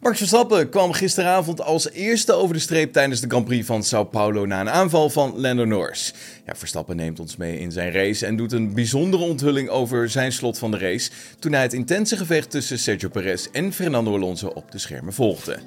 Max Verstappen kwam gisteravond als eerste over de streep tijdens de Grand Prix van Sao Paulo na een aanval van Lando Norris. Ja, Verstappen neemt ons mee in zijn race en doet een bijzondere onthulling over zijn slot van de race toen hij het intense gevecht tussen Sergio Perez en Fernando Alonso op de schermen volgde.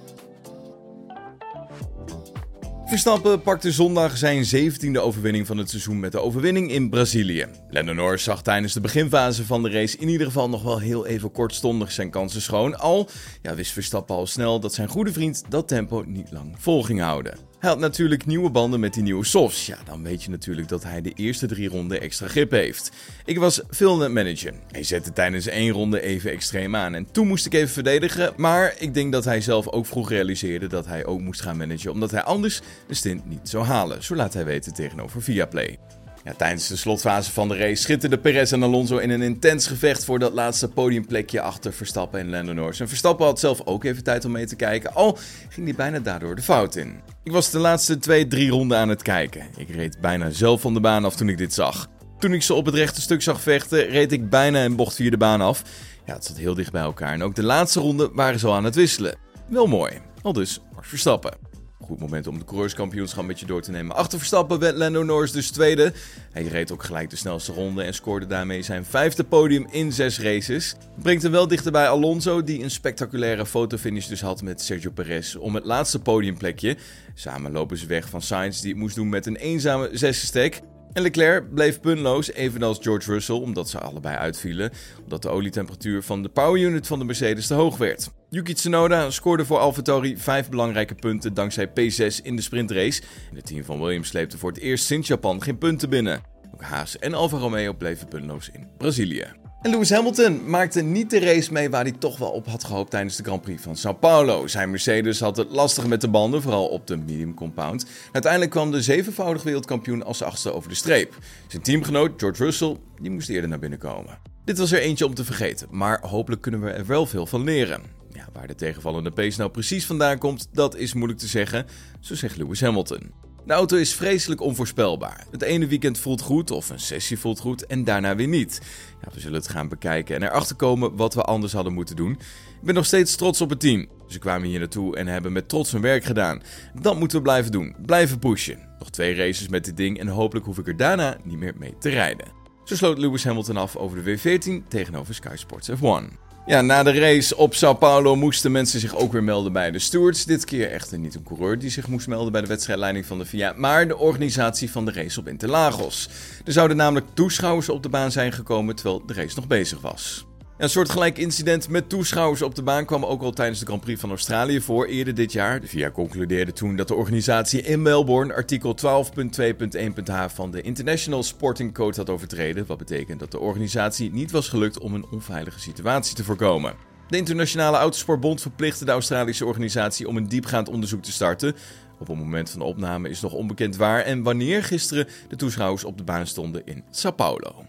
Verstappen pakte zondag zijn 17e overwinning van het seizoen met de overwinning in Brazilië. Lando Norris zag tijdens de beginfase van de race in ieder geval nog wel heel even kortstondig zijn kansen schoon. Al ja, wist Verstappen al snel dat zijn goede vriend dat tempo niet lang vol ging houden. Hij had natuurlijk nieuwe banden met die nieuwe softs. Ja, dan weet je natuurlijk dat hij de eerste drie ronden extra grip heeft. Ik was filmnet manager. Hij zette tijdens één ronde even extreem aan. En toen moest ik even verdedigen. Maar ik denk dat hij zelf ook vroeg realiseerde dat hij ook moest gaan managen. Omdat hij anders de stint niet zou halen. Zo laat hij weten tegenover Viaplay. Ja, tijdens de slotfase van de race schitterden Perez en Alonso in een intens gevecht voor dat laatste podiumplekje achter Verstappen en Lando Norris. En Verstappen had zelf ook even tijd om mee te kijken, al ging hij bijna daardoor de fout in. Ik was de laatste twee, drie ronden aan het kijken. Ik reed bijna zelf van de baan af toen ik dit zag. Toen ik ze op het rechte stuk zag vechten, reed ik bijna een bocht via de baan af. Ja, het zat heel dicht bij elkaar en ook de laatste ronde waren ze al aan het wisselen. Wel mooi. Al dus Verstappen. Goed moment om de coureurskampioenschap met je door te nemen. Achter Verstappen werd Lando Norris dus tweede. Hij reed ook gelijk de snelste ronde en scoorde daarmee zijn vijfde podium in zes races. Brengt hem wel dichter bij Alonso, die een spectaculaire fotofinish dus had met Sergio Perez om het laatste podiumplekje. Samen lopen ze weg van Sainz, die het moest doen met een eenzame zesde stek. En Leclerc bleef punloos, evenals George Russell, omdat ze allebei uitvielen, omdat de olietemperatuur van de power unit van de Mercedes te hoog werd. Yuki Tsunoda scoorde voor AlphaTauri vijf belangrijke punten dankzij P6 in de sprintrace. En het team van Williams sleepte voor het eerst sinds Japan geen punten binnen. Ook Haas en Alfa Romeo bleven punloos in Brazilië. En Lewis Hamilton maakte niet de race mee waar hij toch wel op had gehoopt tijdens de Grand Prix van Sao Paulo. Zijn Mercedes had het lastig met de banden, vooral op de medium compound. Uiteindelijk kwam de zevenvoudig wereldkampioen als achtste over de streep. Zijn teamgenoot George Russell die moest eerder naar binnen komen. Dit was er eentje om te vergeten, maar hopelijk kunnen we er wel veel van leren. Ja, waar de tegenvallende pace nou precies vandaan komt, dat is moeilijk te zeggen, zo zegt Lewis Hamilton. De auto is vreselijk onvoorspelbaar. Het ene weekend voelt goed of een sessie voelt goed en daarna weer niet. Ja, we zullen het gaan bekijken en erachter komen wat we anders hadden moeten doen. Ik ben nog steeds trots op het team. Ze kwamen hier naartoe en hebben met trots hun werk gedaan. Dat moeten we blijven doen. Blijven pushen. Nog twee races met dit ding en hopelijk hoef ik er daarna niet meer mee te rijden. Zo sloot Lewis Hamilton af over de W14 tegenover Sky Sports F1. Ja, na de race op Sao Paulo moesten mensen zich ook weer melden bij de stewards. Dit keer echter niet een coureur die zich moest melden bij de wedstrijdleiding van de VIA, maar de organisatie van de race op Interlagos. Er zouden namelijk toeschouwers op de baan zijn gekomen terwijl de race nog bezig was. Een soortgelijk incident met toeschouwers op de baan kwam ook al tijdens de Grand Prix van Australië voor eerder dit jaar. De VIA concludeerde toen dat de organisatie in Melbourne artikel 12.2.1.h van de International Sporting Code had overtreden. Wat betekent dat de organisatie niet was gelukt om een onveilige situatie te voorkomen. De Internationale Autosportbond verplichtte de Australische organisatie om een diepgaand onderzoek te starten. Op het moment van de opname is nog onbekend waar en wanneer gisteren de toeschouwers op de baan stonden in Sao Paulo.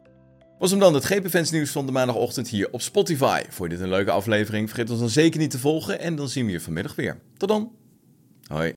Was hem dan het GP-fans nieuws van de maandagochtend hier op Spotify. Vond je dit een leuke aflevering? Vergeet ons dan zeker niet te volgen en dan zien we je vanmiddag weer. Tot dan. Hoi.